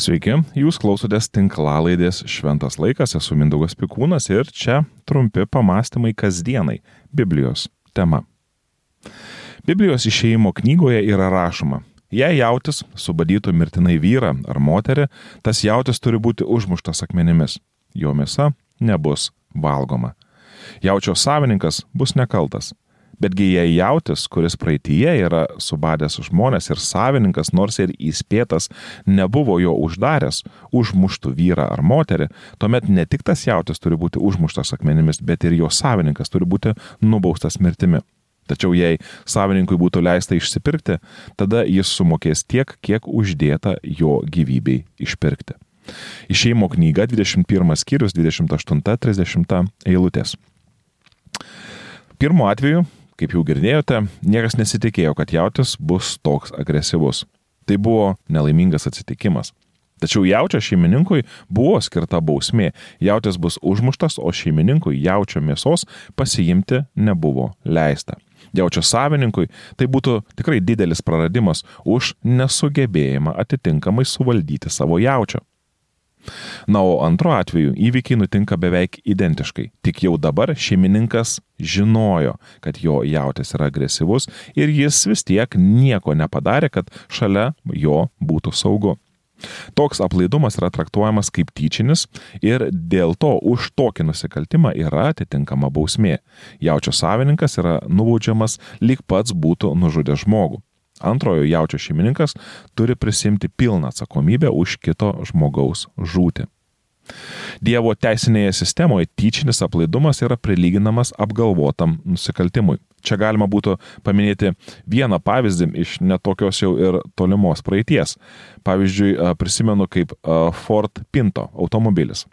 Sveiki, jūs klausotės tinklalaidės Šventas laikas, esu Mindaugas Pikūnas ir čia trumpi pamastymai kasdienai - Biblijos tema. Biblijos išeimo knygoje yra rašoma, jei jautis subadytų mirtinai vyrą ar moterį, tas jautis turi būti užmuštas akmenimis, jo mėsa nebus valgoma. Jaučio savininkas bus nekaltas, Betgi jei jautis, kuris praeitie yra subadęs žmonės ir savininkas, nors ir įspėtas, nebuvo jo uždaręs, užmuštų vyrą ar moterį, tuomet ne tik tas jautis turi būti užmuštas akmenimis, bet ir jo savininkas turi būti nubaustas mirtimi. Tačiau jei savininkui būtų leista išsipirkti, tada jis sumokės tiek, kiek uždėta jo gyvybei išpirkti. Išeimo knyga 21 skyrius 28-30 eilutės. Pirmu atveju Kaip jau girdėjote, niekas nesitikėjo, kad jautis bus toks agresyvus. Tai buvo nelaimingas atsitikimas. Tačiau jaučio šeimininkui buvo skirta bausmė. Jautis bus užmuštas, o šeimininkui jaučio mėsos pasiimti nebuvo leista. Jaučio savininkui tai būtų tikrai didelis praradimas už nesugebėjimą atitinkamai suvaldyti savo jaučio. Na, o antro atveju įvykiai nutinka beveik identiškai, tik jau dabar šeimininkas žinojo, kad jo jautis yra agresyvus ir jis vis tiek nieko nepadarė, kad šalia jo būtų saugu. Toks aplaidumas yra traktuojamas kaip tyčinis ir dėl to už tokį nusikaltimą yra atitinkama bausmė. Jaučio savininkas yra nubaudžiamas lyg pats būtų nužudęs žmogų antrojo jaučio šeimininkas turi prisimti pilną atsakomybę už kito žmogaus žūtį. Dievo teisinėje sistemoje tyčinis aplaidumas yra prilyginamas apgalvotam nusikaltimui. Čia galima būtų paminėti vieną pavyzdį iš netokios jau ir tolimos praeities. Pavyzdžiui, prisimenu kaip Ford Pinto automobilis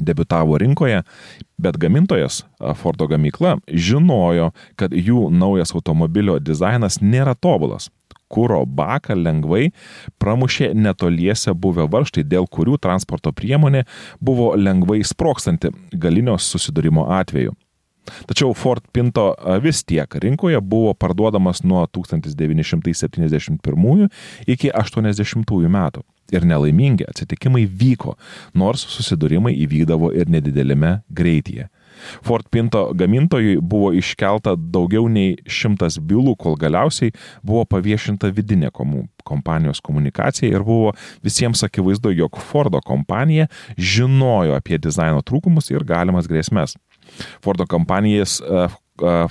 debitavo rinkoje, bet gamintojas Fordo gamykla žinojo, kad jų naujas automobilio dizainas nėra tobulas. Kūro baką lengvai pramušė netoliese buvę varštai, dėl kurių transporto priemonė buvo lengvai sprokstanti galinio susidūrimo atveju. Tačiau Ford Pinto vis tiek rinkoje buvo parduodamas nuo 1971 iki 1980 metų. Ir nelaimingi atsitikimai vyko, nors susidūrimai įvykdavo ir nedidelėme greityje. Ford Pinto gamintojui buvo iškelta daugiau nei šimtas bylų, kol galiausiai buvo paviešinta vidinė kompanijos komunikacija ir buvo visiems akivaizdu, jog Fordo kompanija žinojo apie dizaino trūkumus ir galimas grėsmės. Fordo kompanijas e,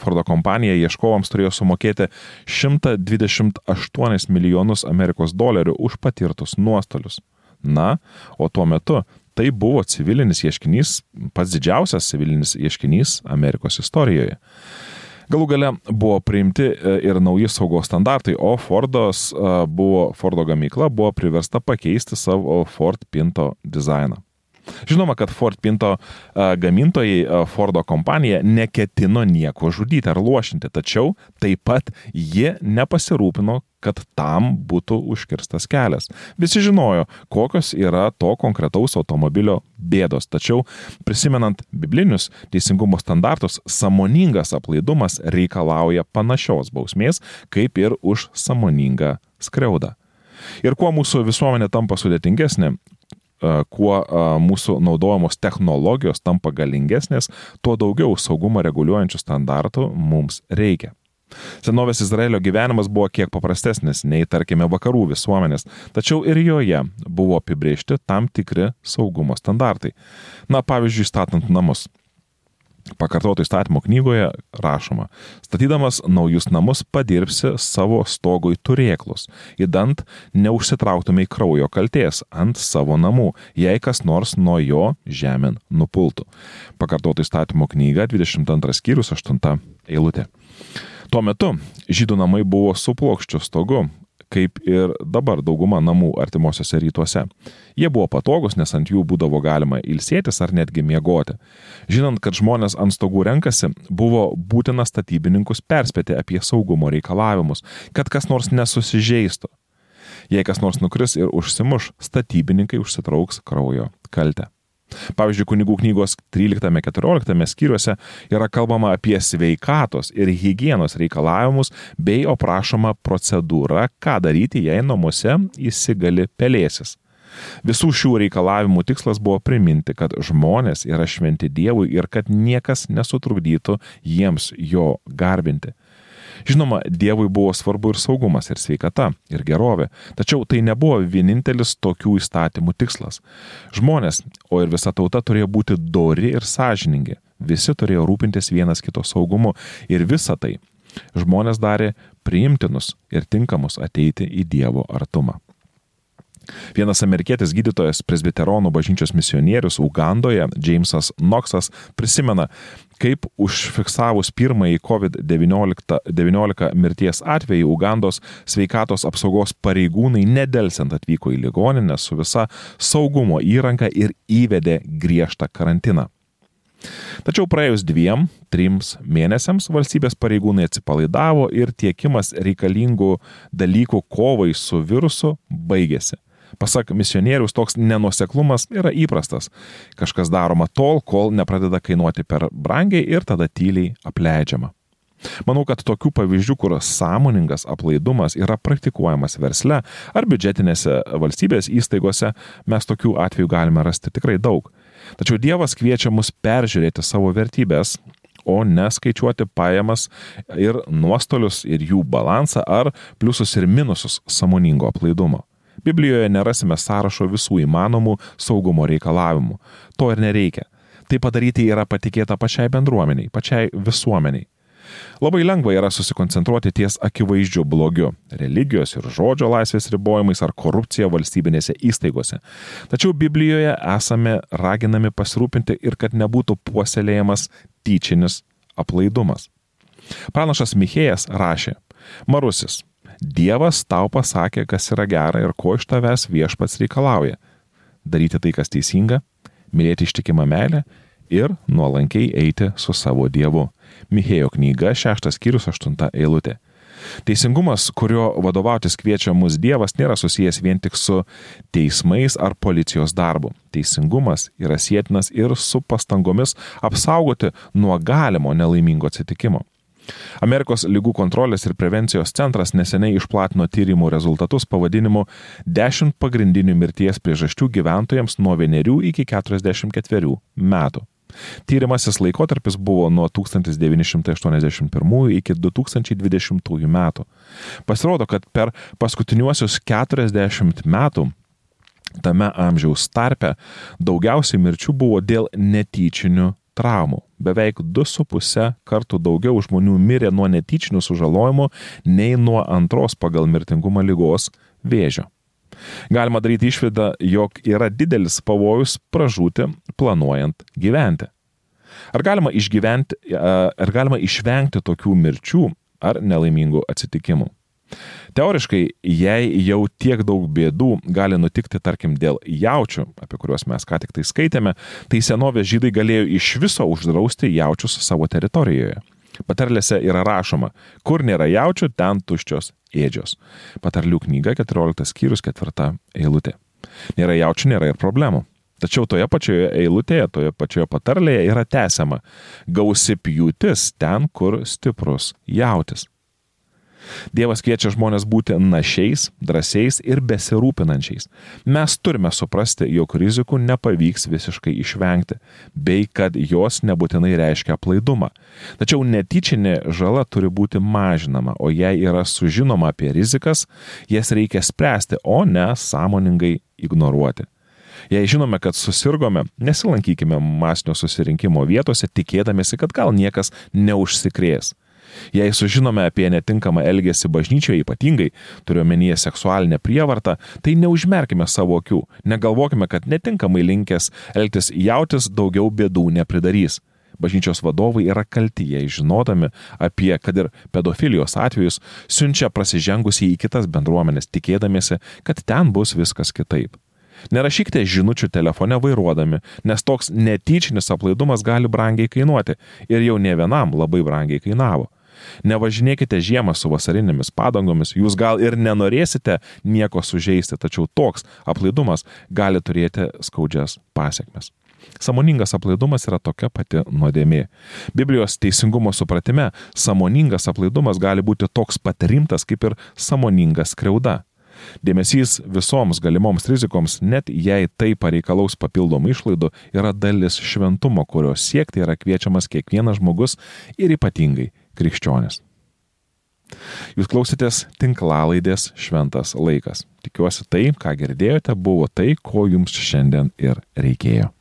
Fordo kompanija ieškovams turėjo sumokėti 128 milijonus Amerikos dolerių už patirtus nuostolius. Na, o tuo metu tai buvo civilinis ieškinys, pats didžiausias civilinis ieškinys Amerikos istorijoje. Galų gale buvo priimti e, ir nauji saugos standartai, o Fordos buvo, Fordo gamykla buvo priversta pakeisti savo Ford Pinto dizainą. Žinoma, kad Ford Pinto gamintojai Fordo kompanija neketino nieko žudyti ar lošinti, tačiau taip pat jie nepasirūpino, kad tam būtų užkirstas kelias. Visi žinojo, kokios yra to konkretaus automobilio bėdos, tačiau prisimenant biblinius teisingumo standartus, samoningas aplaidumas reikalauja panašios bausmės, kaip ir už samoningą skriaudą. Ir kuo mūsų visuomenė tampa sudėtingesnė, kuo mūsų naudojamos technologijos tampa galingesnės, tuo daugiau saugumą reguliuojančių standartų mums reikia. Senovės Izraelio gyvenimas buvo kiek paprastesnis nei, tarkime, vakarų visuomenės, tačiau ir joje buvo apibriežti tam tikri saugumo standartai. Na, pavyzdžiui, statant namus. Pakartoto įstatymo knygoje rašoma, statydamas naujus namus padirbsi savo stogui turėklus, įdant neužsitrauktumai kraujo kalties ant savo namų, jei kas nors nuo jo žemėn nupultų. Pakartoto įstatymo knyga 22 skyrius 8 eilutė. Tuo metu žydų namai buvo su plokščiu stogu, kaip ir dabar dauguma namų artimuosiuose rytuose. Jie buvo patogus, nes ant jų būdavo galima ilsėtis ar netgi miegoti. Žinant, kad žmonės ant stogų renkasi, buvo būtina statybininkus perspėti apie saugumo reikalavimus, kad kas nors nesusižeistų. Jei kas nors nukris ir užsimuš, statybininkai užsitrauks kraujo kaltę. Pavyzdžiui, kunigų knygos 13-14 skyriuose yra kalbama apie sveikatos ir hygienos reikalavimus bei aprašoma procedūra, ką daryti, jei namuose įsigali pelėsis. Visų šių reikalavimų tikslas buvo priminti, kad žmonės yra šventi Dievui ir kad niekas nesutrukdytų jiems jo garbinti. Žinoma, Dievui buvo svarbu ir saugumas, ir sveikata, ir gerovė, tačiau tai nebuvo vienintelis tokių įstatymų tikslas. Žmonės, o ir visa tauta turėjo būti dori ir sąžiningi, visi turėjo rūpintis vienas kito saugumu ir visa tai žmonės darė priimtinus ir tinkamus ateiti į Dievo artumą. Vienas amerikietis gydytojas, presbiteronų bažnyčios misionierius Ugandoje, Jamesas Knoxas, prisimena, kaip užfiksavus pirmąjį COVID-19 mirties atvejį Ugandos sveikatos apsaugos pareigūnai nedelsiant atvyko į ligoninę su visa saugumo įranga ir įvedė griežtą karantiną. Tačiau praėjus dviem, trims mėnesiams valstybės pareigūnai atsipalaidavo ir tiekimas reikalingų dalykų kovai su virusu baigėsi. Pasak misionierius, toks nenuseklumas yra įprastas. Kažkas daroma tol, kol nepradeda kainuoti per brangiai ir tada tyliai apleidžiama. Manau, kad tokių pavyzdžių, kur sąmoningas aplaidumas yra praktikuojamas versle ar biudžetinėse valstybės įstaigose, mes tokių atvejų galime rasti tikrai daug. Tačiau Dievas kviečia mus peržiūrėti savo vertybės, o neskaičiuoti pajamas ir nuostolius ir jų balansą ar pliusus ir minusus samoningo aplaidumo. Biblijoje nerasime sąrašo visų įmanomų saugumo reikalavimų. To ir nereikia. Tai padaryti yra patikėta pačiai bendruomeniai, pačiai visuomeniai. Labai lengva yra susikoncentruoti ties akivaizdžiu blogiu - religijos ir žodžio laisvės ribojimais ar korupcija valstybinėse įstaigose. Tačiau Biblijoje esame raginami pasirūpinti ir kad nebūtų puoselėjamas tyčinis aplaidumas. Pranašas Michėjas rašė, Marusis, Dievas tau pasakė, kas yra gera ir ko iš tavęs viešpats reikalauja. Daryti tai, kas teisinga, mylėti ištikimą meilę ir nuolankiai eiti su savo Dievu. Michėjo knyga, šeštas skyrius, aštunta eilutė. Teisingumas, kurio vadovautis kviečia mus Dievas, nėra susijęs vien tik su teismais ar policijos darbu. Teisingumas yra sėtinas ir su pastangomis apsaugoti nuo galimo nelaimingo atsitikimo. Amerikos lygų kontrolės ir prevencijos centras neseniai išplatino tyrimų rezultatus pavadinimu 10 pagrindinių mirties priežasčių gyventojams nuo 1 iki 44 metų. Tyrimasis laikotarpis buvo nuo 1981 iki 2020 metų. Pasirodo, kad per paskutiniuosius 40 metų tame amžiaus tarpe daugiausiai mirčių buvo dėl netyčinių traumų. Beveik 2,5 kartų daugiau žmonių mirė nuo netyčinių sužalojimų nei nuo antros pagal mirtingumą lygos vėžio. Galima daryti išvadą, jog yra didelis pavojus pražūti planuojant gyventi. Ar galima, ar galima išvengti tokių mirčių ar nelaimingų atsitikimų? Teoriškai, jei jau tiek daug bėdų gali nutikti, tarkim, dėl jaučių, apie kuriuos mes ką tik tai skaitėme, tai senovės žydai galėjo iš viso uždrausti jaučius savo teritorijoje. Patarlėse yra rašoma, kur nėra jaučių, ten tuščios ėdžios. Patarlių knyga 14 skyrius 4 eilutė. Nėra jaučių, nėra ir problemų. Tačiau toje pačioje eilutėje, toje pačioje patarlėje yra tęsiama gausi pjūtis ten, kur stiprus jautis. Dievas kviečia žmonės būti našiais, drąsiais ir besirūpinančiais. Mes turime suprasti, jog rizikų nepavyks visiškai išvengti, bei kad jos nebūtinai reiškia aplaidumą. Tačiau netyčinė žala turi būti mažinama, o jei yra sužinoma apie rizikas, jas reikia spręsti, o ne sąmoningai ignoruoti. Jei žinome, kad susirgome, nesilankykime masinio susirinkimo vietose, tikėdamėsi, kad gal niekas neužsikrės. Jei sužinome apie netinkamą elgesį bažnyčioje ypatingai, turiuomenyje seksualinę prievartą, tai neužmerkime savo akių, negalvokime, kad netinkamai linkęs elgtis jautis daugiau bėdų nepridarys. Bažnyčios vadovai yra kalti, jei žinodami apie, kad ir pedofilijos atvejus, siunčia prasižengusiai į kitas bendruomenės, tikėdamėsi, kad ten bus viskas kitaip. Nerašykite žinučių telefone vairuodami, nes toks netyčinis aplaidumas gali brangiai kainuoti ir jau ne vienam labai brangiai kainavo. Nevažinėkite žiemą su vasarinėmis padangomis, jūs gal ir nenorėsite nieko sužeisti, tačiau toks aplaidumas gali turėti skaudžias pasiekmes. Samoningas aplaidumas yra tokia pati nuodėmė. Biblijos teisingumo supratime, samoningas aplaidumas gali būti toks pat rimtas kaip ir samoningas kreuda. Dėmesys visoms galimoms rizikoms, net jei tai pareikalaus papildomų išlaidų, yra dalis šventumo, kurio siekti yra kviečiamas kiekvienas žmogus ir ypatingai krikščionis. Jūs klausėtės tinklalaidės šventas laikas. Tikiuosi tai, ką girdėjote, buvo tai, ko jums šiandien ir reikėjo.